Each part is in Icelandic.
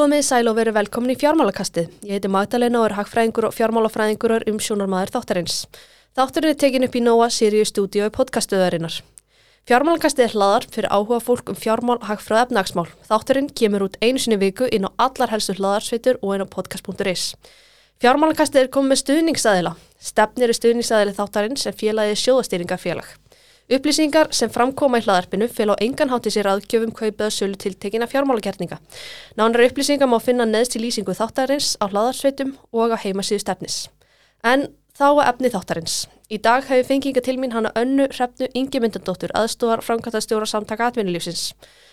Komið sæl og verið velkomin í fjármálakastið. Ég heiti Magdalena og er hagfræðingur og fjármálafræðingur og umsjónarmæður þáttarins. Þátturinn er tekin upp í Nóa Sirius stúdíu í podcastuðarinnar. Fjármálakastið er hlaðar fyrir áhuga fólk um fjármál, hagfræð og efnagsmál. Þátturinn kemur út einu sinni viku inn á allar helstu hlaðarsveitur og inn á podcast.is. Fjármálakastið er komið með stuðningsæðila. Stefnir er stuðningsæðili þáttarinn sem félagið sjóðastýringafélag. Upplýsingar sem framkoma í hlaðarpinu fél á engan hátti sér aðgjöfum kaupið að sölu tiltekina fjármálagerninga. Nánar upplýsingar má finna neðst í lýsingu þáttarins á hlaðarsveitum og á heimasíðu stefnis. En þá að efni þáttarins. Í dag hefur fenginga til mín hana önnu hrefnu Ingi Myndandóttur, aðstóðar framkvæmtastjóra samtaka atvinnulífsins.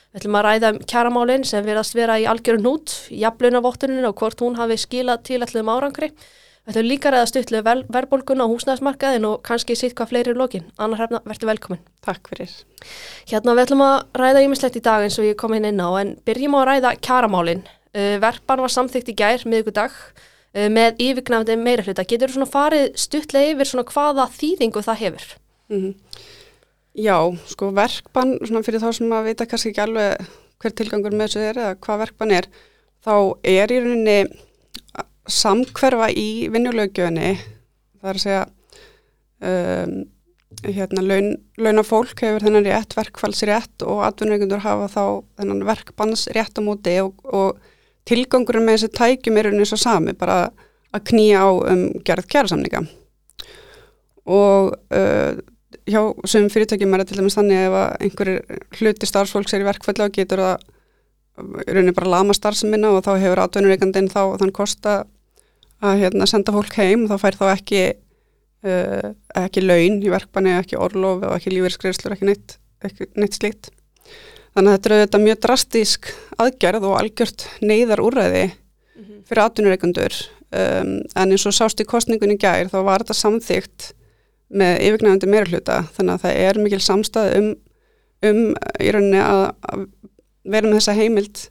Við ætlum að ræða um kjaramálinn sem verðast vera í algjörun hút, jafnlaunavottuninu og hvort hún hafi skilað til allir árangri Við ætlum líka að stutlu ver verðbólgun á húsnæðismarkaðin og kannski sitt hvað fleiri er lokin. Anna Hrefna, verður velkomin. Takk fyrir. Hérna við ætlum að ræða ímislegt í dag eins og ég kom hérna inn á en byrjum á að ræða kjaramálin. Uh, Verpan var samþygt í gær miðugudag uh, með yfirgnafndi meira hluta. Getur þú svona farið stutlega yfir svona hvaða þýðingu það hefur? Mm -hmm. Já, sko verkbann, svona fyrir þá sem að vita kannski ekki alveg hver tilgangur með þessu er eða hvað verkbann er, þá er í rauninni samkverfa í vinnulögjöfni það er að segja um, hérna laun, launafólk hefur þennan rétt, verkfallsrétt og atvinnureikundur hafa þá þennan verkbannsrétt á móti og, og tilgangurinn með þessi tækjum er eins og sami, bara að knýja á um gerð kjærasamninga og uh, hjá sem fyrirtækjum er þetta til dæmis þannig ef einhverjir hluti starfsfólks er í verkfalli og getur það raunin bara lama starfseminna og þá hefur atvinnureikandin þá þann kosta að hérna, senda fólk heim þá fær þá ekki uh, ekki laun í verkbanni, ekki orlof og ekki lífeyriskreifslur, ekki neitt, neitt slíkt. Þannig að þetta er þetta mjög drastísk aðgerð og algjört neyðar úrræði mm -hmm. fyrir atvinnureikundur um, en eins og sást í kostningunni gær þá var þetta samþygt með yfirgnæðandi meira hluta þannig að það er mikil samstað um, um í rauninni að, að vera með þessa heimild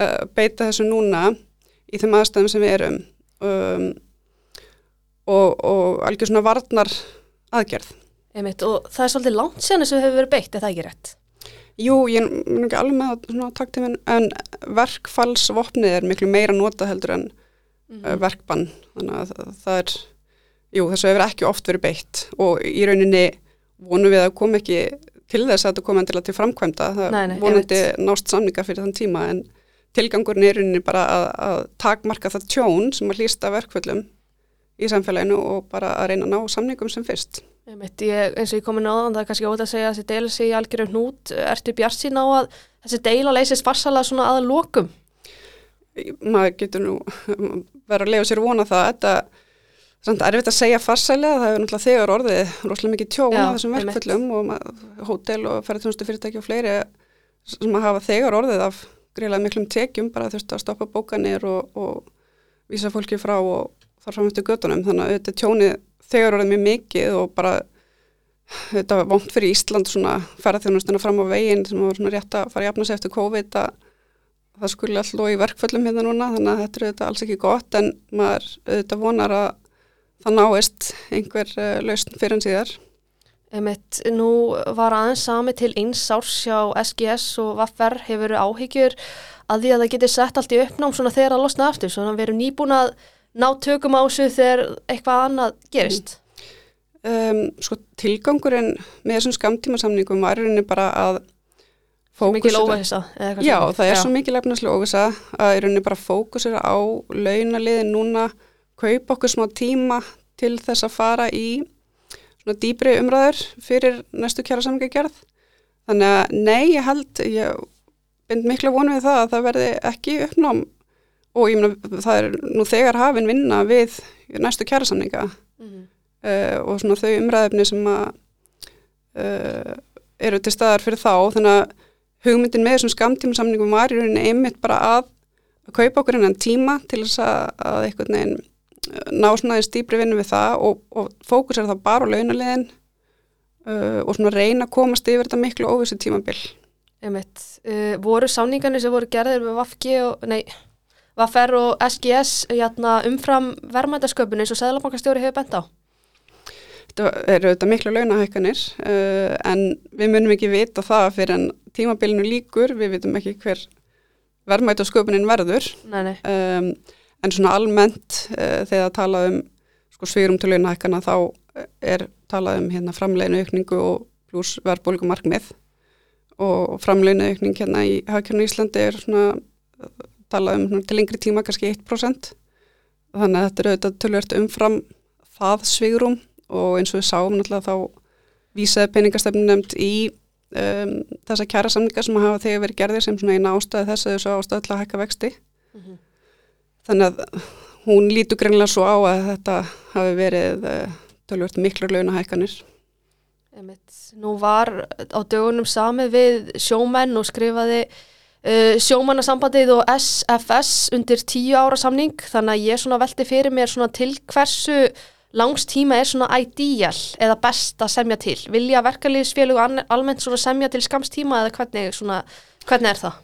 uh, beita þessu núna í þeim aðstæðum sem við erum um, og, og algjör svona varnar aðgerð. Einmitt, og það er svolítið langt að það hefur verið beitt, er það ekki rétt? Jú, ég er ekki alveg með að takta minn, en verkfallsvopnið er miklu meira nota heldur en mm -hmm. verkbann, þannig að það, er, jú, þess að það hefur ekki oft verið beitt og í rauninni vonum við að koma ekki til þess að þetta koma endilega til framkvæmda, það nei, nei, vonandi nást samninga fyrir þann tíma en tilgangurinn er rauninni bara að, að takmarka það tjón sem að hlýsta verkvöldum í samfélaginu og bara að reyna að ná samningum sem fyrst. Ég, eins og ég komin á þann, það er kannski ótaf að segja að þessi deila sig í algjörðum hnút. Ertu bjart sín á að þessi deila leysist farsala svona að lokum? Maður getur nú verið að lega sér vona það. Þetta er erfitt að segja farsalega, það hefur náttúrulega þegar orðið rosalega mikið tjón á þessum verkföllum og hótel og ferðarþjónustu fyrirtæki og fleiri sem að hafa þegar orðið af greiðlega miklum tekjum bara þurfti að stoppa bókanir og, og vísa fólki frá og þar fram eftir göttunum þannig að þetta tjóni þegar orðið mjög mikið og bara þetta var vondt fyrir Ísland svona ferðarþjónustuna fram á veginn sem var svona rétt að fara jafna sig eftir COVID að það skulle alltaf í verkföllum hérna núna þannig að þetta er auðvitað alls ekki gott en maður auðvitað vonar að það náist einhver uh, lausn fyrir en síðar Emitt, nú var aðeins sami til eins árs hjá SGS og Vaffer hefur áhyggjur að því að það getur sett allt í uppnám svona þegar að losna aftur, svona við erum nýbúin að ná tökum á þessu þegar eitthvað annað gerist. Um, sko tilgangurinn með þessum skamtímasamningum var rauninni bara að fókusera. Mikið óvisa. Já, það er já. svo mikið lefnaslega óvisa að rauninni bara fókusera á launaliðin núna, kaupa okkur smá tíma til þess að fara í svona dýbri umræður fyrir næstu kjæra samgæðgerð þannig að nei, ég held ég bind miklu vonu við það að það verði ekki uppnám. Og ég meina það er nú þegar hafinn vinna við næstu kjæra samninga mm -hmm. uh, eh, og svona þau umræðefni sem að uh, eru til staðar fyrir þá. Þannig að hugmyndin með þessum skamtíma samningum var í rauninni einmitt bara að að kaupa okkur hennan tíma til þess að, að einhvern veginn ná svona í stýpri vinnu við það og, og fókus er það bara á launaliðin uh, og svona reyna að komast yfir þetta miklu óvissu tímabil Einmitt. Uh, voru sáningarnir sem voru gerðir við Vafki og, nei, Vaffer og SGS jætna, umfram verðmændasköpunni eins og Sæðlabankastjóri hefur bent á? Þetta eru þetta miklu launahækkanir uh, en við munum ekki vita það fyrir en tímabilinu líkur, við vitum ekki hver verðmætt og sköpunin verður nei, nei, um, en svona almennt uh, þegar tala um sko, svirum til launahækana þá er talað um hérna framleginu aukningu og pluss verðbólgumarkmið. Og framleginu aukning hérna í hagkjörnu Íslandi er svona uh, talað um til lengri tíma kannski 1% þannig að þetta er auðvitað tölvert umfram það svigrum og eins og við sáum náttúrulega þá vísaði peningastefnum nefnd í um, þessa kjæra samninga sem hafa þegar verið gerðir sem svona eina ástæði þess að þessu ástæði til að hækka vexti. Mhm. Þannig að hún lítur greinlega svo á að þetta hafi verið uh, tölvört miklar launahækkanir. Nú var á dögunum samið við sjómenn og skrifaði uh, sjómannasambandið og SFS undir tíu ára samning þannig að ég velti fyrir mér til hversu langs tíma er svona ideal eða best að semja til. Vilja verkalýðsfélug almennt semja til skamstíma eða hvernig, svona, hvernig er það?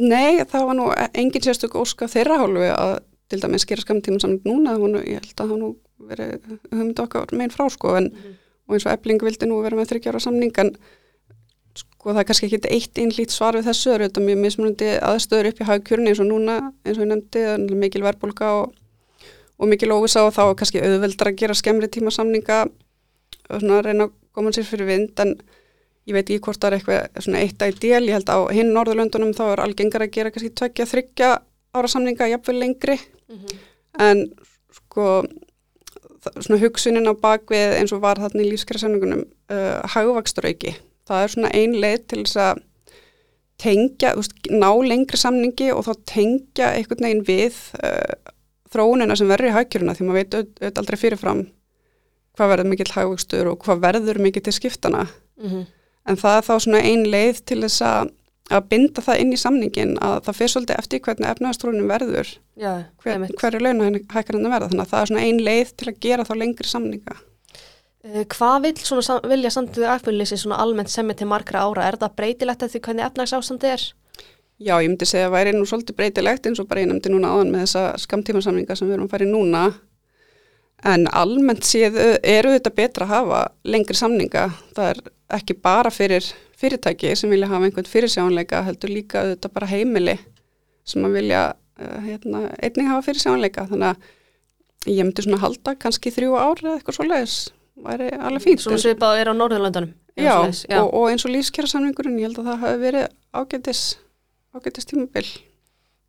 Nei, það var nú engin sérstök óska þeirra hálfu að til dæmis gera skamtíma samning núna, hún, ég held að það nú verið höfumd okkar megin frá sko en, og eins og ebling vildi nú vera með þryggjára samning en sko það er kannski ekki eitt einlít svar við þessu, það þetta mjög mismunandi aðstöður upp í hagkjörni eins og núna eins og ég nefndi, er mikil verðbólka og, og mikil óvisa og þá er kannski auðveldar að gera skemmri tíma samninga og svona reyna að koma sér fyrir vind en ég veit ekki hvort það er eitthvað svona eitt ideal, ég held á hinn Norðurlöndunum þá er algengar að gera kannski tvekja þryggja ára samninga jafnvel lengri. En sko svona hugsunin á bakvið eins og var þarna í lífskjærasamningunum uh, hagvaksturauki, það er svona ein leið til þess að tengja, þú veist, ná lengri samningi og þá tengja einhvern veginn við uh, þróunina sem verður í hagkjöruna því maður veit auð- auðvitað aldrei fyrirfram hvað verður mikill hagvakstur og hvað verður mikill til skiptana Mm -hmm. En það er þá svona ein leið til þess að að binda það inn í samningin að það fyrir svolítið eftir hvernig efnaðastrónum verður Já, hver, einmitt. hver er launahækkarinn að verða þannig að það er svona ein leið til að gera þá lengri samninga Uh, hvað vil svona, vilja samtöðu akfélýsi svona almennt semja til margra ára? Er það breytilegt eftir hvernig efnags ástandi er? Já, ég myndi segja að væri nú svolítið breytilegt eins og bara ég nefndi núna áðan með þessa skamtímasamninga sem við erum að fara í núna en almennt séð eru þetta betra að hafa lengri samninga það er ekki bara fyrir fyrirtæki sem vilja hafa einhvern fyrirsjánleika heldur líka þetta bara heimili sem að vilja uh, hérna, einnig hafa fyrirsjánleika þannig að ég myndi svona halda kannski þrjú ár eða eitthvað svoleiðis væri alveg fínt Svona svipað er á Norðurlöndunum? eða Já, já. Og, og eins og lífskjara samningurinn, ég held að það hafi verið ágætis, ágætis tímabil.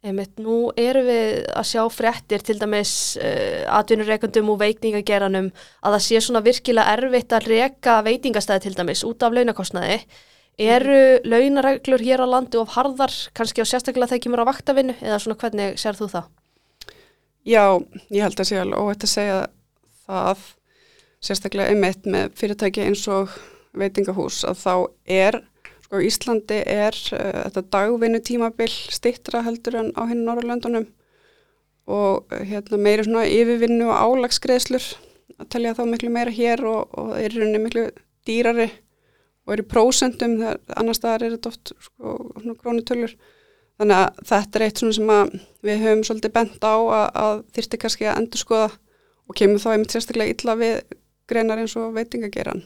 Einmitt, nú erum við að sjá fréttir til dæmis uh, atvinnureikundum og veikningageranum að það sé svona virkilega erfitt að reka veitingastæði til dæmis út af launakostnaði. Eru launareglur hér á landi of harðar, kannski á sérstaklega þegar kemur á vaktavinnu eða svona hvernig sér þú það? Já, ég held að sé alveg óætt að segja það, sérstaklega einmitt með fyrirtæki eins og veitingahús, að þá er, sko Íslandi er uh, þetta dagvinnu tímabil stittra heldur en á hinn Norrlöndunum og uh, hérna meiri svona yfirvinnu og álagsgreðslur að telja þá miklu meira hér og, og er rauninni miklu dýrari og er í prósentum, þegar annars staðar er þetta oft sko, svona krónutölur. Þannig að þetta er eitt svona sem að við höfum svolítið bent á að, að þyrfti kannski að endur skoða og kemur þá einmitt sérstaklega illa við greinar eins og veitingageran.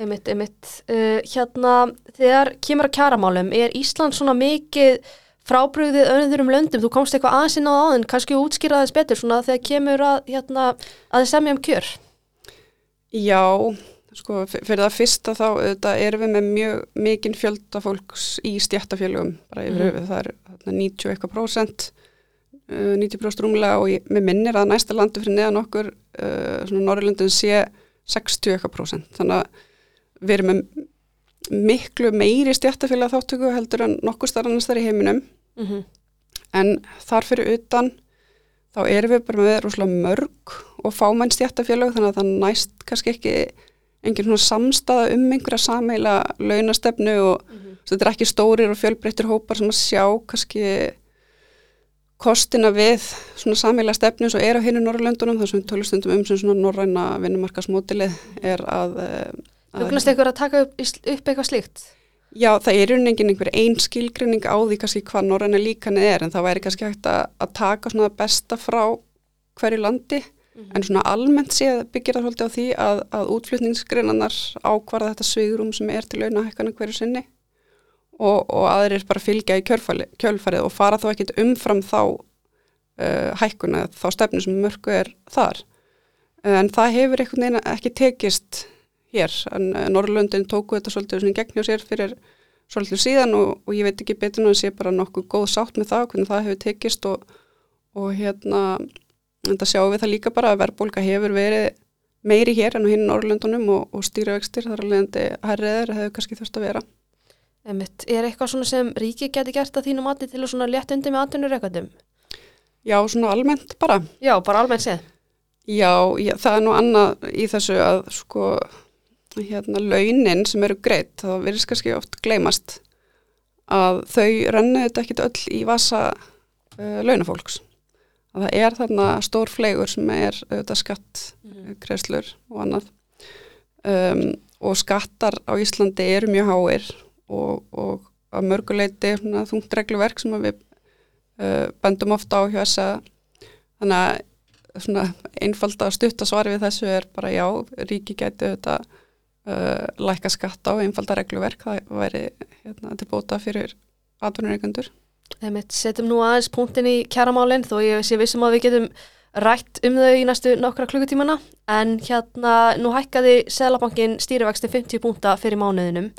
Einmitt, einmitt. Uh, hérna, þegar kemur að kjaramálum, er Ísland svona mikið frábrugðið öðrum löndum? Þú komst eitthvað aðeins inn á áðin, kannski útskýra þess betur svona þegar kemur að, hérna, að semja um kjör. Já, sko fyrir það fyrsta þá auðvitað erum við með mjög mikinn fjölda fólks í stjættafélugum bara yfir Mhm. höfuð, það er þarna 90 eitthvað prósent, uh, 90 prósent rúmlega og ég, með minnir að næsta landu fyrir neðan okkur, uh, svona Norrlundin sé 60 eitthvað prósent, þannig að við erum með miklu meiri stjættafélag þáttöku heldur en nokkur starf annars þar í heiminum Mm -hmm. en þar fyrir utan þá erum við bara með rosalega mörg og fámenn stjættafélög þannig að það næst kannski ekki engin svona samstaða um einhverja sameila launastefnu og Mhm. svo þetta er ekki stórir og fjölbreyttir hópar sem að sjá kannski kostina við svona sameila stefnu sem er á hinu Norrlöndunum þar sem við tölustundum um sem svona norræna vinnumarkasmótilið er að, eh, að Hugnast ykkur að taka upp, upp eitthvað slíkt? Já, það er í engin einhver ein skilgrinning á því kannski hvað norræna líkanið er en það væri kannski hægt að, að taka svona besta frá hverju landi en svona almennt séð byggir það svolítið á því að, að útflutningsgreinanar ákvarða þetta svigurum sem er til launahækkana hverju sinni og, og aðrir bara fylgja í kjölfarið, kjölfarið og fara þá ekkit umfram þá uh, hækkuna, þá stefnu sem mörgu er þar. En það hefur einhvern veginn ekki tekist hér, en Norrlöndin tóku þetta svolítið svona gegn hjá sér fyrir svolítið síðan og, og ég veit ekki betur en það sé bara nokkuð góð sátt með það, hvernig það hefur tekist og, og hérna, þetta sjáum við það líka bara að verðbólka hefur verið meiri hér en á hinn Norrlöndunum og, og stýravextir þar að leiðandi herriðar hefur kannski þurft að vera. Einmitt. Er eitthvað svona sem ríki geti gert að þínu mati til að svona létt undir með andunur eitthvað? Já, svona almennt bara. Já, bara almennt séð. Já, já, það er nú annað í þessu að sko hérna launin sem eru greitt, þá verðist kannski oft gleymast að þau rennu þetta ekkit öll í vasa uh, launafólks. Að það er þarna stór flegur sem er auðvitað skatt, mm. kreislur og annað um, og skattar á Íslandi eru mjög háir og, og að mörguleiti þungt regluverk sem við uh, bandum ofta á hjá þessa þannig að einfalda stuttasvari við þessu er bara já, ríki gæti þetta uh, læka skatta og einfalda regluverk það væri hérna, til bóta fyrir atvinnureikundur Setjum nú aðeins punktin í kjaramálinn þó ég sé vissum að við getum rætt um þau í næstu nokkra klukkutímana en hérna nú hækkaði Sælabankin stýrivexti 50 púnta fyrir mánuðinum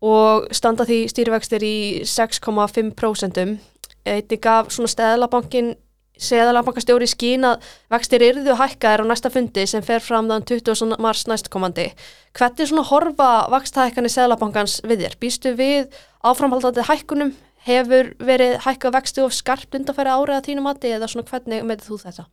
og standa því stýrivextir í 6,5%. Eitthi gaf svona stæðalabankin Seðalabankastjóri skín að vextir yrðu hækkaðir á næsta fundi sem fer fram þann 20. mars næstkomandi. Hvernig svona horfa vextahækkanir Seðalabankans við þér? Býstu við áframhaldandi hækkunum? Hefur verið hækkað vexti og skarpt undanfæri árið að þínu mati eða svona hvernig með þú þetta?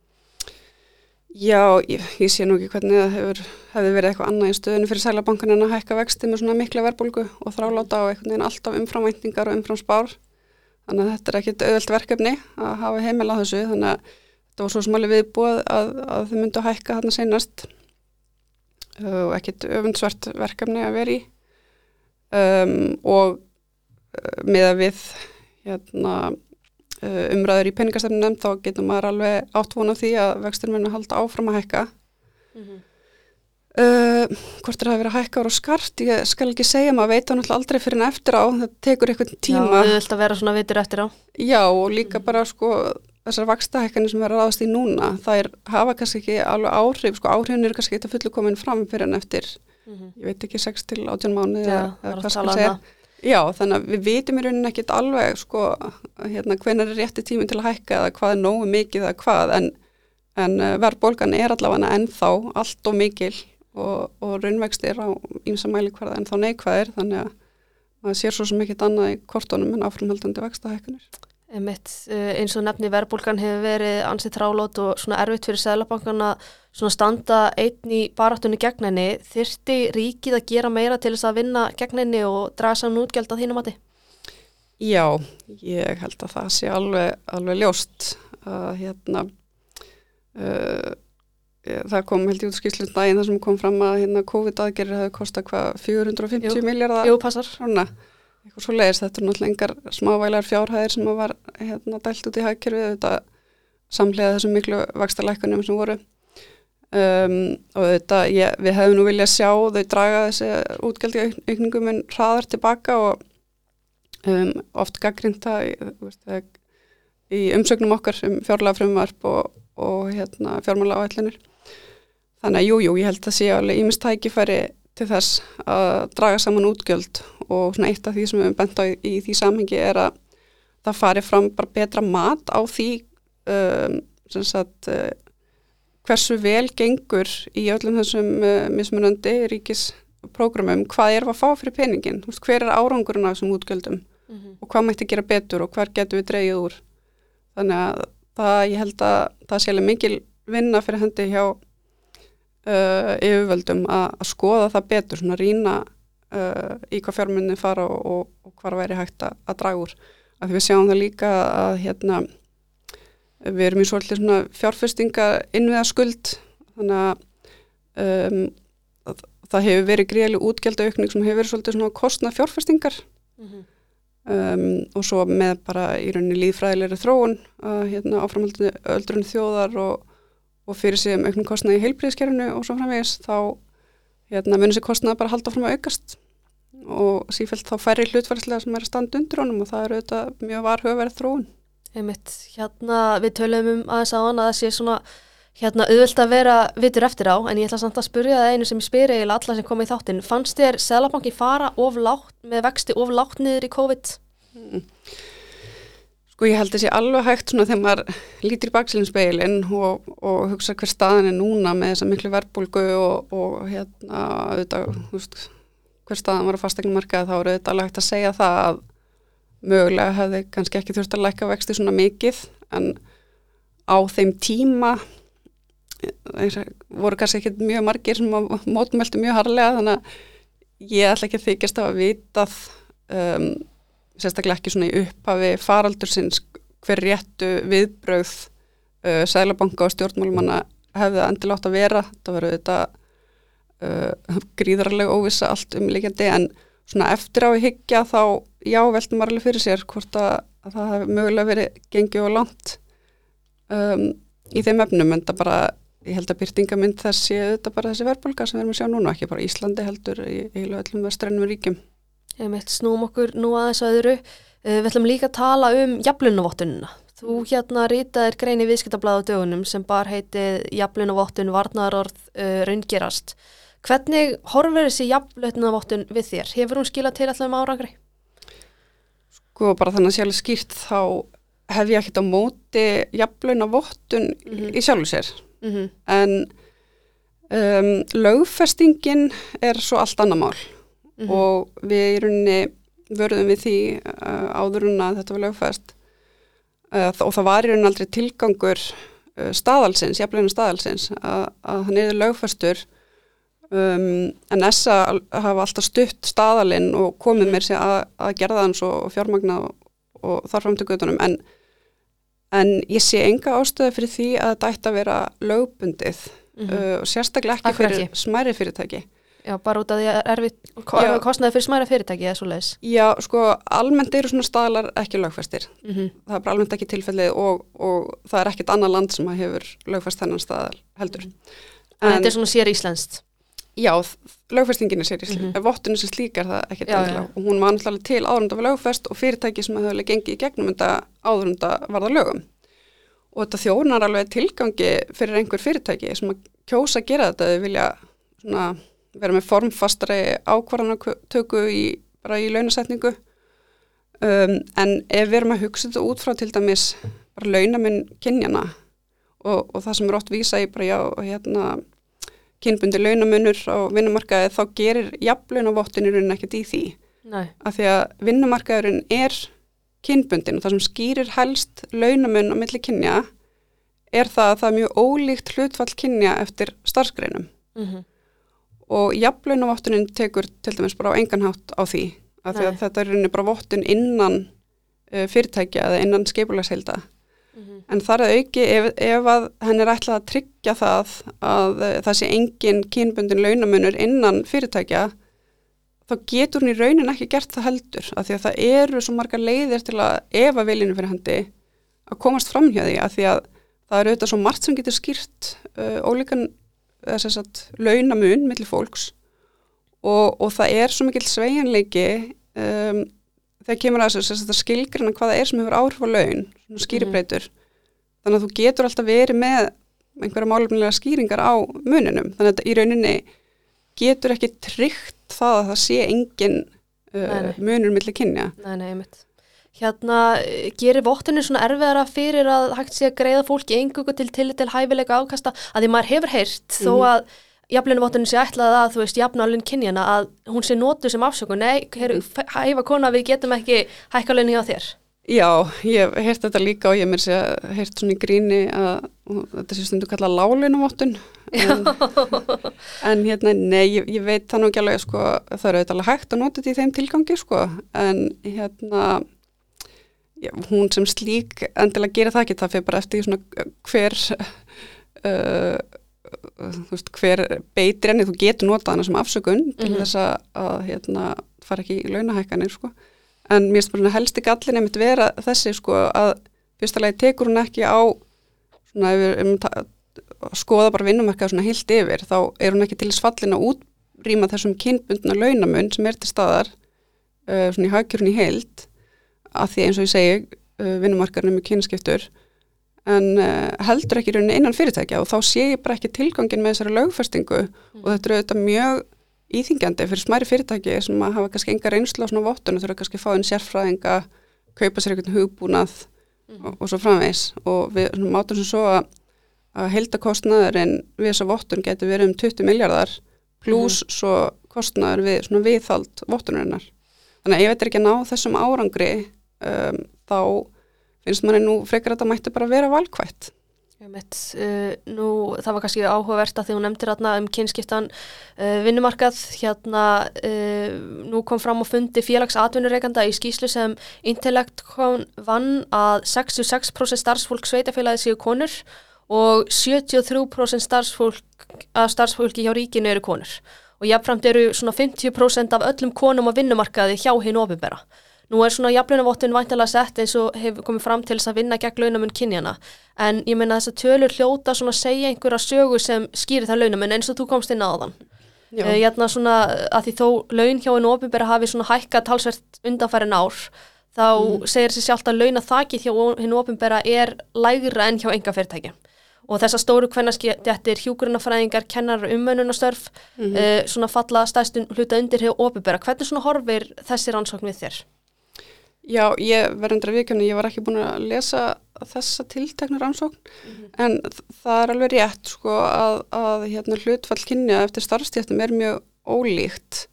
Já, ég, ég sé nú ekki hvernig það hefur, hefur verið eitthvað annað í stöðinu fyrir sælabankan en að hækka vexti með svona mikla verbulgu og þráláta og einhvern veginn alltaf umframvæntingar og umframspár. Þannig að þetta er ekkit auðvelt verkefni að hafa heimil á þessu þannig að þetta var svo smáli viðbúið að, að þau myndu að hækka þarna seinast. Uh, og ekkit öfundsvert verkefni að vera í. Um, og með að við hérna umræður í peningastefnum nefnd þá getur maður alveg átvona því að vextur muni halda áfram að hækka. Mm -hmm. Uh, hvort er það að vera hækka ára skart, ég skal ekki segja maður veit hann alltaf aldrei fyrir en eftir á það tekur eitthvað tíma. Já, það vil vera svona vitur eftir á. Já, og líka mm bara sko þessar vakstahækkanir sem verður aðast í núna það er, hafa kannski ekki alveg áhrif sko áhrifin eru kannski ekki að fullu komin fram fyrir en eftir, mm -hmm. ég veit ekki 6 til 18 mánu eða hvað skal segja. um Já, þannig að við vitum í rauninni ekkit alveg sko, hérna, hvenar er rétti tími til að hækka eða hvað er nógu mikið eða hvað en, en eh, verðbólgan er allavega ennþá allt og mikil og, og raunvextir á ímsamæli hverða ennþá neikvæðir þannig að maður sér svo sem ekkit annað í kortunum en áframhaldandi vextahækkunir. Emitt, eh, eins og nefni verðbólgan hefur verið ansið trálót og svona erfitt fyrir seglabankan að svona standa einn í baráttunni gegn henni, þyrti ríkið að gera meira til þess að vinna gegn henni og draga saman útgjald að þínum mati? Já, ég held að það sé alveg, alveg ljóst að hérna uh, það kom held ég út skýrslun daginn þar sem kom fram að hérna COVID-aðgerðir hefði kostað hvað 450 miljardar Jú, passar. Eitthvað svo leiðist, þetta er náttúrulega engar smávælar fjárhæðir sem var hérna dælt út í hagkerfið. Þetta samlega þessum miklu vakstarleikunum sem voru. Um, og þetta, ég, við hefum nú viljað sjá þau draga þessi útgjaldi aukningum en hraðar tilbaka og um, oft gaggrinda í, í umsögnum okkar um fjárlega frumvarp og, og hérna, fjármála áætlinir þannig að jújú, jú, ég held að sé alveg ímest tækifæri til þess að draga saman útgjöld og svona eitt af því sem við hefum bent á í, í því samhengi er að það fari fram bara betra mat á því um, sagt hversu vel gengur í öllum þessum uh, mismunandi ríkisprógramum, hvað er að fá fyrir peningin, veist, hver er árangurinn af þessum útgjöldum? Mm -hmm. og hvað mætti gera betur og hver getur við dreyið úr? Þannig að það, ég held að það sé alveg mikil vinna fyrir hendi hjá uh, yfirvöldum að skoða það betur, svona rína uh, í hvað fjármunni fara og, og, og hvað væri hægt að, að draga úr, að við sjáum það líka að hérna við erum í svolítið svona fjárfestinga innviða skuld þannig að, um, að það hefur verið greiðileg útgjaldaaukning sem hefur verið svolítið svona kostna fjárfestingar mm -hmm. um, og svo með bara í rauninni líðfræðilegri þróun að hérna öldrun þjóðar og, og fyrir sig um auknum kostna í heilbríðiskerfinu og svo framvegis þá hérna munir sér kostna bara halda fram að aukast og sífælt þá færri hlutvarslega sem er að standa undir honum og það er auðvitað mjög varhugaverð þróun. Einmitt, hérna við töluðum um aðeins á hann að það sé svona hérna auðvöld að vera vitur eftir á en ég ætla samt að spurja það einu sem ég spyr eiginlega alla sem kom í þáttinn. Fannst þér Sælabanki fara oflátt með vexti oflátt niður í COVID? Mm. Sko ég held þessi alveg hægt svona þegar maður lítir í baksinspeilin og, og hugsa hver staðin er núna með þessa miklu verbulgu og, og hérna auðvitað, húst, hver staðan var að fastegna markað þá eru auðvitað alveg hægt að segja það að mögulega hefði kannski ekki þurft að læka vexti svona mikið en á þeim tíma voru kannski ekki mjög margir sem mótmæltu mjög harlega þannig að ég ætla ekki að þykjast að vitað um, sérstaklega ekki svona í upphafi faraldur sinns hver réttu viðbröð uh, sælabanka og stjórnmálumanna hefði endil átt að vera það verður þetta uh, gríðarlega óvisa allt umleikjandi en svona eftir á í higgja þá já veltum maður alveg fyrir sér hvort að, að það hefði mögulega verið gengið og langt um, í þeim efnum en það bara, ég held að byrtingamind þessi, þetta bara þessi verðbólka sem við erum að sjá núna, ekki bara Íslandi heldur í heilu öllum vestrænum ríkjum. Meitt snúm okkur nú aðeins öðru, uh, við ætlum líka að tala um jaflunavottununa. Þú hérna rýtaðir grein í viðskiptablaðu dögunum sem bar heitið jaflunavottun varnaðarorð uh, raungerast. Hvernig horfur þessi jaflunavottun við þér? Hefur hún skilað til alltaf um árangri? Sko bara þannig að sjálf skýrt þá hef ég ekkert á móti jafnlauna vottun mm -hmm. í sjálfu sér mm -hmm. en um, lögfestingin er svo allt annar mál mm -hmm. og við í rauninni vörðum við því uh, áðurinn að þetta var lögfest uh, og það var í rauninni aldrei tilgangur uh, staðalsins, jafnlauna staðalsins að, að hann er lögfestur Um, en þessa hafa alltaf stutt staðalinn og komið mér sér að, að gerða hans og fjármagna og, og þarfram til gödunum en, en ég sé enga ástöðu fyrir því að þetta ætti að vera lögbundið mm -hmm. uh, og sérstaklega ekki Akkur fyrir ekki. smæri fyrirtæki Já, bara út af því að erfið kostnaði fyrir smæra fyrirtæki eða svo leiðis Já, sko, almennt eru svona staðlar ekki lögfæstir mm -hmm. það er bara almennt ekki tilfellið og, og það er ekkit annar land sem hefur lögfæst þennan staðal heldur. Mm -hmm. En þetta er svona sér íslenskt? Já, lögfestingin er sér í slík, mm -hmm. en vottinu sem slík er það ekkert endilega. Og hún var náttúrulega til áðurunda var lögfest og fyrirtæki sem hefur gengið í gegnum þetta áðurunda varða lögum. Og þetta þjónar alveg tilgangi fyrir einhver fyrirtæki sem að kjósa að gera þetta þau vilja svona, vera með formfastari ákvarðanatöku í, bara í launasetningu um, en ef við erum að hugsa þetta út frá til dæmis bara launaminn kynjana og, og það sem er ótt vísa í bara já, hérna kynbundi launamunur á vinnumarkaði þá gerir jafnlaunavottin í rauninni ekkert í því Nei. af því að vinnumarkaðurinn er kynbundin og það sem skýrir helst launamun á milli kynja er það að það er mjög ólíkt hlutfall kynja eftir starfsgreinum mm -hmm. Og jafnlaunavottunin tekur til dæmis bara á enganhátt á því af því að þetta er rauninni bara vottin innan uh, fyrirtækja eða innan skeipulasheilda Mm -hmm. En þar að auki ef, ef að henn er ætlað að tryggja það að uh, það sé engin kynbundin launamunur innan fyrirtækja þá getur hún í raunin ekki gert það heldur af því að það eru svo marga leiðir til að efa viljinu fyrir hendi að komast fram hjá því af því að það eru auðvitað svo margt sem getur skýrt uh, ólíkan launamun millir fólks og, og það er svo mikil sveianleiki um, þegar kemur að þessu skilgrana hvaða er sem hefur áhrif á laun, skýribreitur mm. þannig að þú getur alltaf verið með einhverja málumlega skýringar á muninum, þannig að í rauninni getur ekki tryggt það að það sé engin uh, munur millir kynja. Nei, nei, einmitt. Hérna, gerir vottinu svona erfiðara fyrir að hægt sé að greiða fólki engungu til til til hæfilega ákasta að því maður hefur heyrt þó mhm. að jafnlunumvottunum sé ætlað að þú veist jafnalun kynjana að hún sé nótu sem afsökun. Nei, heru, hæfa kona við getum ekki hækkalunni á þér. Já, ég hef heyrt þetta líka og ég mér sé að heyrt svona í gríni að þetta sé stundu kalla lálunumvottun en, en hérna, nei, ég, ég veit það nú ekki alveg sko, það eru eitthvað hægt að nota þetta í þeim tilgangi sko, en hérna já, hún sem slík endilega gera það ekki, það fyrir bara eftir svona hver uh, veist, hver beitir enni þú getur notað hana sem afsökun mm -hmm. til mhm. þess að, að hérna, fara ekki í launahækkanir sko. en mér finnst bara helsti gallin einmitt vera þessi sko, að fyrstulega tekur hún ekki á svona, við um, skoða bara vinnumarkað svona hilt yfir þá er hún ekki til þess fallin að út, rýma þessum kynbundna launamun sem er til staðar uh, svona í hagkjörun í heild að því eins og ég segi uh, vinnumarkarnir með kynskiptur en uh, heldur ekki í rauninni innan fyrirtækja og þá sé ég bara ekki tilgangin með þessari lögfestingu mm. og þetta eru auðvitað mjög íþingjandi fyrir smæri fyrirtæki sem að hafa kannski enga reynslu á svona vottun og þurfa kannski að fá einn sérfræðinga kaupa sér einhvern hugbúnað mm. og, og svo framvegs og við mátum sem svo að, að heldakostnaðurinn við þessa vottun getur verið um 20 miljardar pluss mm. svo kostnaður við svona viðhald vottunarinnar. Þannig að þetta er ekki að ná þessum árangri um, þá finnst manni nú frekar að þetta mætti bara vera valkvætt. Uh, nú, það var kannski áhugavert að því hún nefndir hérna um kynskiptan uh, vinnumarkað hérna uh, nú kom fram og fundi félagsatvinnureikanda í skýslu sem Intellect vann að 66% starfsfólk sveitafélagi séu konur og 73% starfsfólk, starfsfólki hjá ríkinu eru konur. Og jáfnframt eru svona 50% af öllum konum á vinnumarkaði hjá hinn ofinbera Nú er svona jafnlaunavottun væntalega sett eins og hefur komið fram til þess að vinna gegn launamun kynjana en ég meina þess að tölur hljóta svona að segja einhverja sögu sem skýrir það launamun eins og þú komst inn á þann. Ég uh, hérna svona að því þó laun hjá einu ofinbæra hafi svona hækka talsvert undanfærin ár þá mm. segir sér sjálft að launathakið hjá einu ofinbæra er lægra enn hjá enga fyrirtæki og þessar stóru hvernarskjættir, hjúgrunafræðingar, kennar umönunastörf mm -hmm. uh, svona falla stæstun hluta undir hjá ofinbæra. Hvernig svona horfir þessi rannsókn við þér? Já, ég verður að vikuna, ég var ekki búin að lesa þessa tilteknur ansókn mm -hmm. en það er alveg rétt sko að, að hérna, hlutfall kynja eftir starfstéttum er mjög ólíkt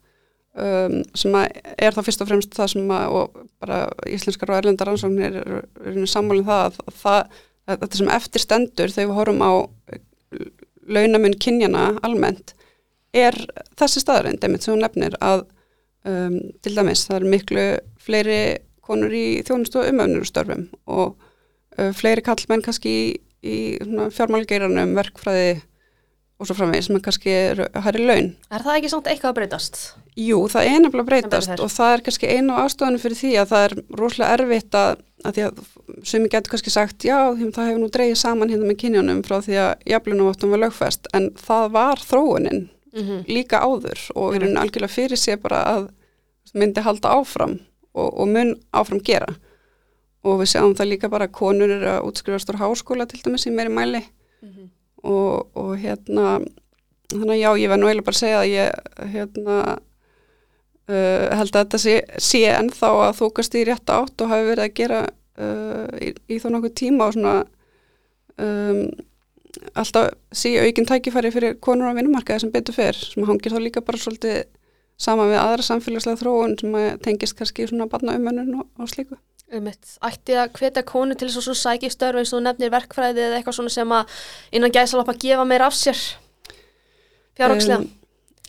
um, sem að er það fyrst og fremst það sem að og bara íslenskar og erlendar ansóknir er, er, er sammálinn það að, það að þetta sem eftir stendur þegar við horfum á launamun kynjana almennt er þessi staðarind, einmitt sem hún nefnir að um, til dæmis það er miklu fleiri konur í þjónustu og umöfnurstörfum og uh, fleiri kallmenn kannski í, í fjármálgeiranum, verkfræði og svo framvegið sem er kannski hærri laun. Er það ekki svona eitthvað að breytast? Jú, það er nefnilega að breytast og það er kannski einu ástofanum fyrir því að það er rosalega erfitt að, að því að ég getur kannski sagt, já, það hefur nú dreyið saman hérna með kynjónum frá því að jaflunavottum var lögfest, en það var þróunin mm -hmm. líka áður og er algjörlega fyrir sig bara að myndi halda áfram og, og mun áfram gera og við sjáum það líka bara að konur eru að útskrifast úr háskóla til dæmis í meiri mæli mm -hmm. og, og hérna þannig að já, ég verð nú eiginlega bara að segja að ég hérna uh, held að þetta sé, sé ennþá að þókast í rétt átt og hafi verið að gera uh, í, í þó nokkuð tíma og svona um, alltaf sé aukinn tækifæri fyrir konur á vinnumarkaði sem betur fyrr sem hangir þá líka bara svolítið sama við aðra samfélagslega þróun sem tengist kannski svona barna umönnun og, og slíku. Ummitt, ætti að hvetja konu til þess að sækja störf eins og nefnir verkfræði eða eitthvað svona sem að innan gæsalapa gefa meira af sér fjárhagslega? Um,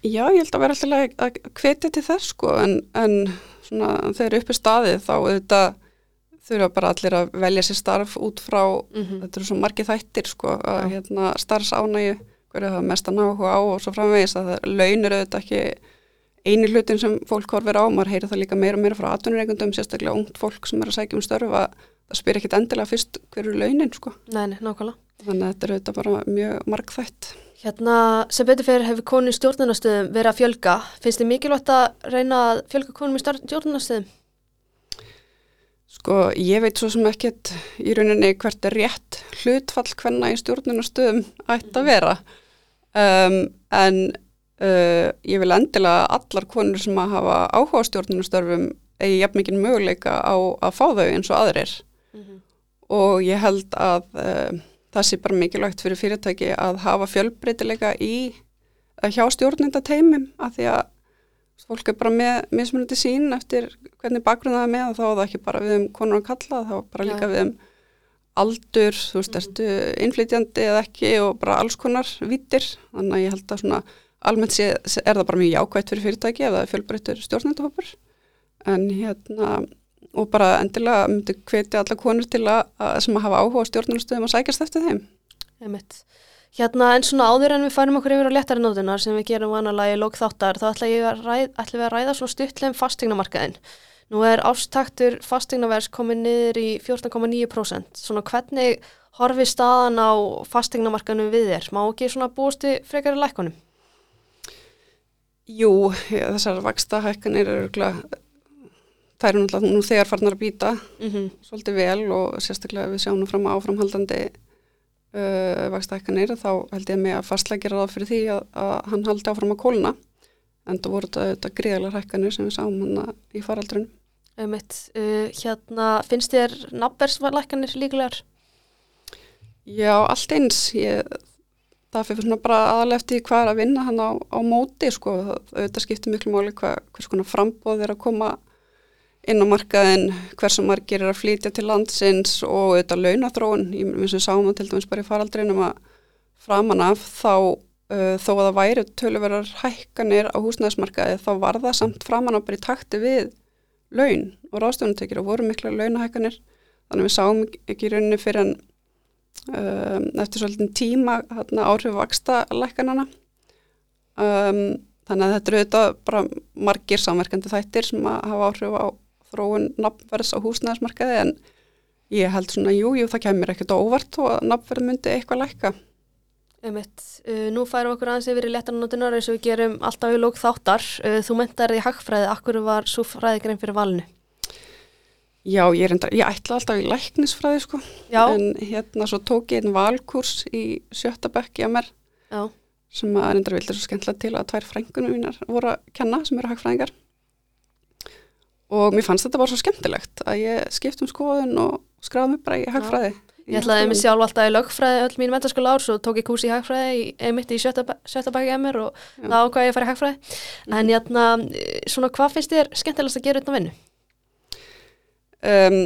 já, ég held að vera alltaf að hvetja til þess sko en, en svona þegar uppi staðið þá auðvitað þurfa bara allir að velja sér starf út frá, mm -hmm. þetta eru svo margið þættir sko, að ja. hérna starfsánægi hverju það mest að náhuga á og svo framvegis að launir auðvitað ekki eini hlutin sem fólk horfir á, maður heyrir það líka meira og meira frá atvinnureikundum, sérstaklega ungt fólk sem er að sækja um störfa, það spyr ekkit endilega fyrst hverju launin sko. Nei, nákvæmlega. Þannig að þetta er auðvitað bara mjög markþætt. Hérna, sem betur fyrir hefur konu í stjórnarnastöðum verið að fjölga. Finnst þið mikilvægt að reyna að fjölga konum í stjórnarnastöðum? Sko, ég veit svo sem ekkert í rauninni hvert er rétt hlutfall hvenna í stjórnarnastöðum ætti að vera. Um, en Uh, ég vil endilega allar konur sem að hafa áhuga stjórnunastörfum eigi jafn mikið möguleika á að fá þau eins og aðrir mm -hmm. og ég held að uh, það sé bara mikilvægt fyrir fyrirtæki að hafa fjölbreytileika í uh, hjá stjórnundateimim að því að fólk er bara með mismunandi sín eftir hvernig bakgrunn það er með og þá er það ekki bara við um konur að kalla þá bara líka ja. við um aldur, þú veist, mm -hmm. ertu innflytjandi eða ekki og bara alls konar vittir, þannig að ég held að svona almennt sé, er það bara mjög jákvægt fyrir fyrirtæki ef það er fjölbreyttur stjórnendahópur en hérna og bara endilega myndi hvetja alla konur til að, að sem að hafa áhuga stjórnendastöðum að sækjast eftir þeim Einmitt. Hérna en svona áður en við færum okkur yfir á léttari nótunar sem við gerum vanalega í lók þáttar þá ætla við að ræða svona stuttlegum fastegnamarkaðin Nú er ástaktur fastegnavers komið niður í 14,9% svona hvernig horfi staðan á fastegnamarkaðinu við þér? Má ekki svona búistu frekari lækkonum? Jú, ég, þessar vaksta hækkanir eru örugglega- þær eru náttúrulega nú þegar farnar að býta Mm svolítið vel og sérstaklega við sjáum nú fram á áframhaldandi uh, vaksta hækkanir þá held ég með að fastlega gera það fyrir því að, að hann haldi áfram að kólna en það voru þetta, þetta gríðalega hækkanir sem við sáum hann í faraldrun. Einmitt, uh, hérna, finnst þér nafnverslækkanir líklegar? Já, allt eins. Ég, það fyrir svona bara aðalega eftir hvað er að vinna hann á, á móti, sko. Auðvitað skiptir miklu máli hvað, hvers konar frambóð er að koma inn á markaðin, hversu margir er að flytja til landsins og auðvitað launathróun. Ég minnst við sáum það til dæmis bara í faraldrinum að framan af þá uh, þó að það væri töluverðar hækkanir á húsnæðismarkaði þá var það samt framan af bara í takti við laun og ráðstöfunartekjur og voru mikla launahækkanir. Þannig að við sáum ekki í rauninni fyrir en um, eftir svolítið tíma hérna, áhrif vaksta lækkanana um, þannig að þetta eru auðvitað bara margir samverkandi þættir sem að hafa áhrif á þróun nafnverðs á húsnæðismarkaði en ég held svona, jú, jú, það kemur ekkert óvart og að nafnverð myndi eitthvað lækka Einmitt, uh, nú færum okkur aðeins yfir í léttanótunar eins og við gerum alltaf í lók þáttar. Uh, þú mentar í hagfræði, akkur var svo fræðigrein fyrir valinu? Já, ég, enda, ég ætla alltaf í læknisfræði sko, Já, en hérna svo tók ég einn valkurs í sjötta bekk í að mér já, sem að enda vildi svo skemmtilega til að tvær frængunum mínar voru að kenna sem eru hagfræðingar og mér fannst þetta bara svo skemmtilegt að ég skipt um skoðun og skráði mig bara í hagfræði ég ætlaði mig sjálf alltaf í lögfræði öll mín mentaskóla ár, svo tók ég kús í hagfræði í, einmitt í sjötta baki emmer og Já. þá ákvað ég að fara í hagfræði. En hérna, uh, svona hvað finnst þér skemmtilegast að gera utan vinnu? Um,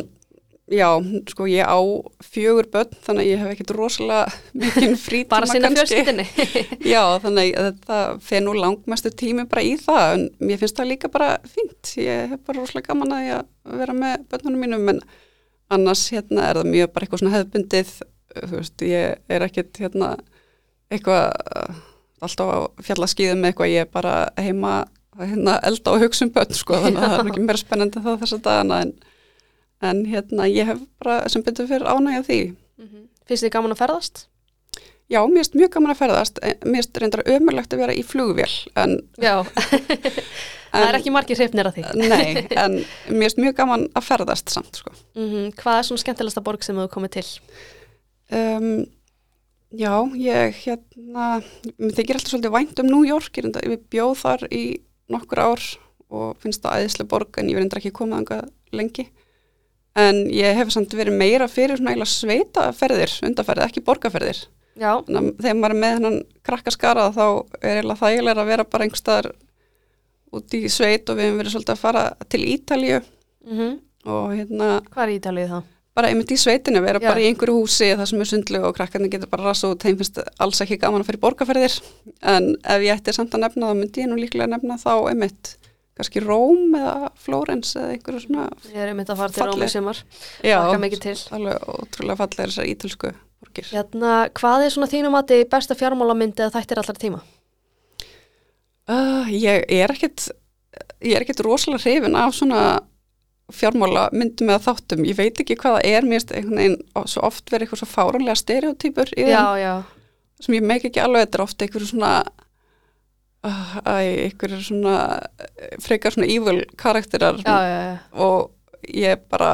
Já, sko ég á fjögur börn þannig að ég hef ekkert rosalega mikinn frítíma Bara sinna kannski. fjölskyldinni? Já, þannig að þetta fer nú langmestu tími bara í það en mér finnst það líka bara fínt. Ég hef bara rosalega gaman að ég að vera með börnunum mínum en annars hérna er það mjög bara eitthvað svona hefðbundið, þú veist, ég er ekkert hérna eitthvað alltaf á fjallaskýðum með eitthvað, ég er bara heima að hérna elda og hugsa um börn sko, þannig að það er ekki meira spennandi það þessa dagana en, en hérna ég hef bara sem betur fyrir ánægja því. Mhm. Finnst þér gaman að ferðast? Já, mér finnst mjög gaman að ferðast, en mér finnst reyndar ömurlegt að vera í flugvél en Já, það er ekki margir hreifnir að því. Nei, en mér finnst mjög gaman að ferðast samt, sko. Mm Hvað er svona skemmtilegasta borg sem þú komið til? Um, já, ég hérna, mér þykir alltaf svolítið vænt um New York, ég, bjóð þar í nokkur ár og finnst það æðislega borg en ég verður ekki anga lengi. En ég hef samt verið meira fyrir svona eiginlega sveitaferðir, undarferðir, ekki borgarferðir. Já, Þannig að þegar maður er með hennan krakkaskara þá er eiginlega þægilega að vera bara einhverstaðar út í sveit og við hefum verið svolítið að fara til Ítalíu mm og hérna hvað er Ítalið þá? bara einmitt í sveitinu, vera Já. bara í einhverju húsi það sem er sundlu og krakkarnir getur bara rasa út þeim finnst alls ekki gaman að í borgarferðir en ef ég ætti samt að nefna það myndi ég nú líklega nefna þá einmitt kannski Róm eða Flórens eða einhverju svona Ég er einmitt að fara til Falleg. Rómi í sumar. já, Laka mikið til. alveg ótrúlega fallega þessar ítölsku borgir Hérna, hvað er svona þínum mati besta fjármálamyndi eða þættir allar tíma? uh, ég er ekkit ég er ekkit rosalega hrifin af svona fjármála myndum eða þáttum ég veit ekki hvað það er, mér finnst einhvern veginn svo oft verið eitthvað svo fáranlega stereotypur í þeim Já, já, sem ég meik ekki alveg, þetta er ofta einhverju svona uh, æ, einhverju svona eh, frekar svona evil karakterar. Já, já, já. og ég bara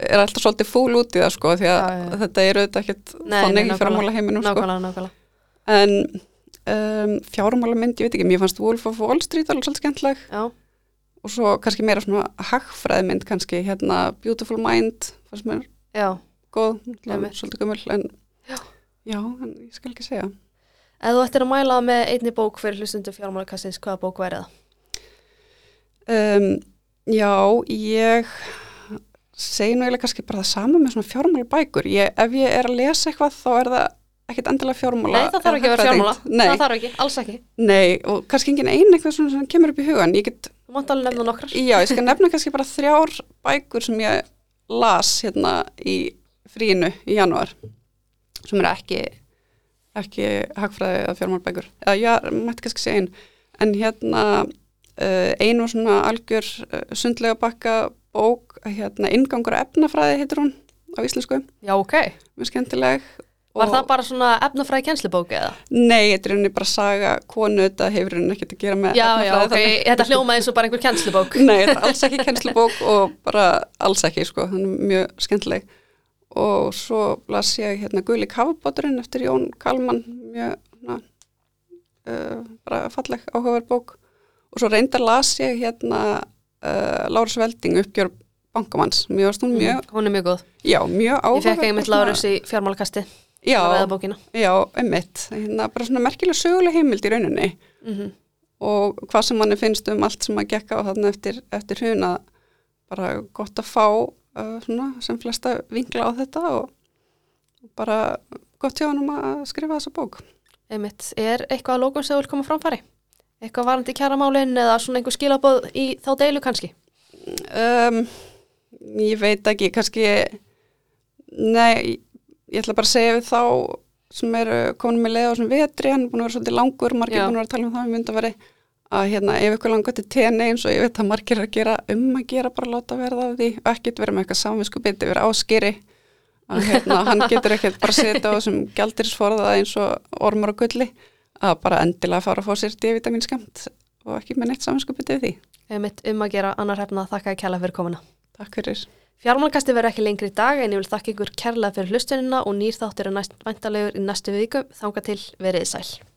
er alltaf svolítið fúl út í það sko því að þetta er auðvitað ekkert þannig í nákvæmlega. fjármála heiminum sko. Nákvæmlega, nákvæmlega. en um, fjármála mynd, ég veit ekki, mér fannst Wolf of Wall Street alveg svolítið skemmtileg. Já, og svo kannski meira svona hagfræði mynd kannski, hérna Beautiful Mind fannst mér góð, svolítið gömul en já, en ég skal ekki segja Ef þú ættir að mæla með einni bók fyrir hlustundu fjármálakassins, hvaða bók væri það? Um, já, ég segi nú eiginlega kannski bara það sama með svona fjármála bækur. Ég, ef ég er að lesa eitthvað þá er það ekkit endilega fjármála. Nei, það þarf ekki að vera fjármála. Nei, Það þarf ekki, alls ekki. nei, og kannski engin ein eitthvað svona sem kemur upp í hugan. Ég get, Þú mátt alveg nefna nokkrar. já, ég skal nefna kannski bara þrjár bækur sem ég las hérna í fríinu í janúar sem eru ekki ekki hagfræði eða fjármála bækur. Já, mætti kannski segja einn. En hérna uh, einu svona algjör uh, sundlega bakka bók, hérna Ingangur efnafræði heitir hún á íslensku, Já, ok. mjög skemmtileg Var Og- það bara svona efnafræði kennslubók eða? Nei, þetta er henni bara saga konu, þetta hefur henni ekkert að gera með Já, já, ok, þannig- þetta hljóma eins og bara einhver kennslubók. Nei, þetta er alls ekki kennslubók og bara alls ekki, sko, þannig mjög skemmtileg. Og svo las ég hérna Guli kafbáturinn eftir Jón Kalman, mjög, na, uh, bara falleg áhugaverð bók. Og svo reyndar las ég hérna uh, Lárus Velding uppgjör bankamanns, mjög, mm. mjög, Hún er mjög góð. já, mjög Ég áhugaverð. fekk einmitt Lárus í fjármálakasti, Já, að já, einmitt, hérna bara svona merkilega söguleg heimild í rauninni. Mm og hvað sem manni finnst um allt sem að gekka á þarna eftir, eftir huna bara gott að fá svona, sem flesta vinkla á þetta og bara gott hjá hann um að skrifa þessa bók. Einmitt, er eitthvað að lókum sem þú vil koma framfæri? Eitthvað varandi kjaramálin eða svona einhver skilabóð í þá deilu kannski? Um, ég veit ekki, kannski, nei, ég ætla bara að segja við þá sem eru komin með leið á þessum vetri, hann er búin að vera svolítið langur, margir Já. búin að vera að tala um það við myndum að veri að hérna, ef ykkur langar til tenni eins og ég veit að margir að gera um að gera bara láta verða af því og ekkert vera með eitthvað samvinsku bytti vera áskýri að hérna, hann getur ekkert bara setja á þessum gjaldirisforða eins og ormur og gulli að bara endilega fara að fá sér D-vitamin skamt og ekki með neitt samvinsku bytti við því. Einmitt um að gera annar hefna þakka að kjalla fyrir komuna. Takk fyrir. Fjármálkasti verður ekki lengri í dag en ég vil þakka ykkur kærlega fyrir hlustunina og nýr þáttur er næst vantalegur í næstu viku. Þanga til veriði sæl.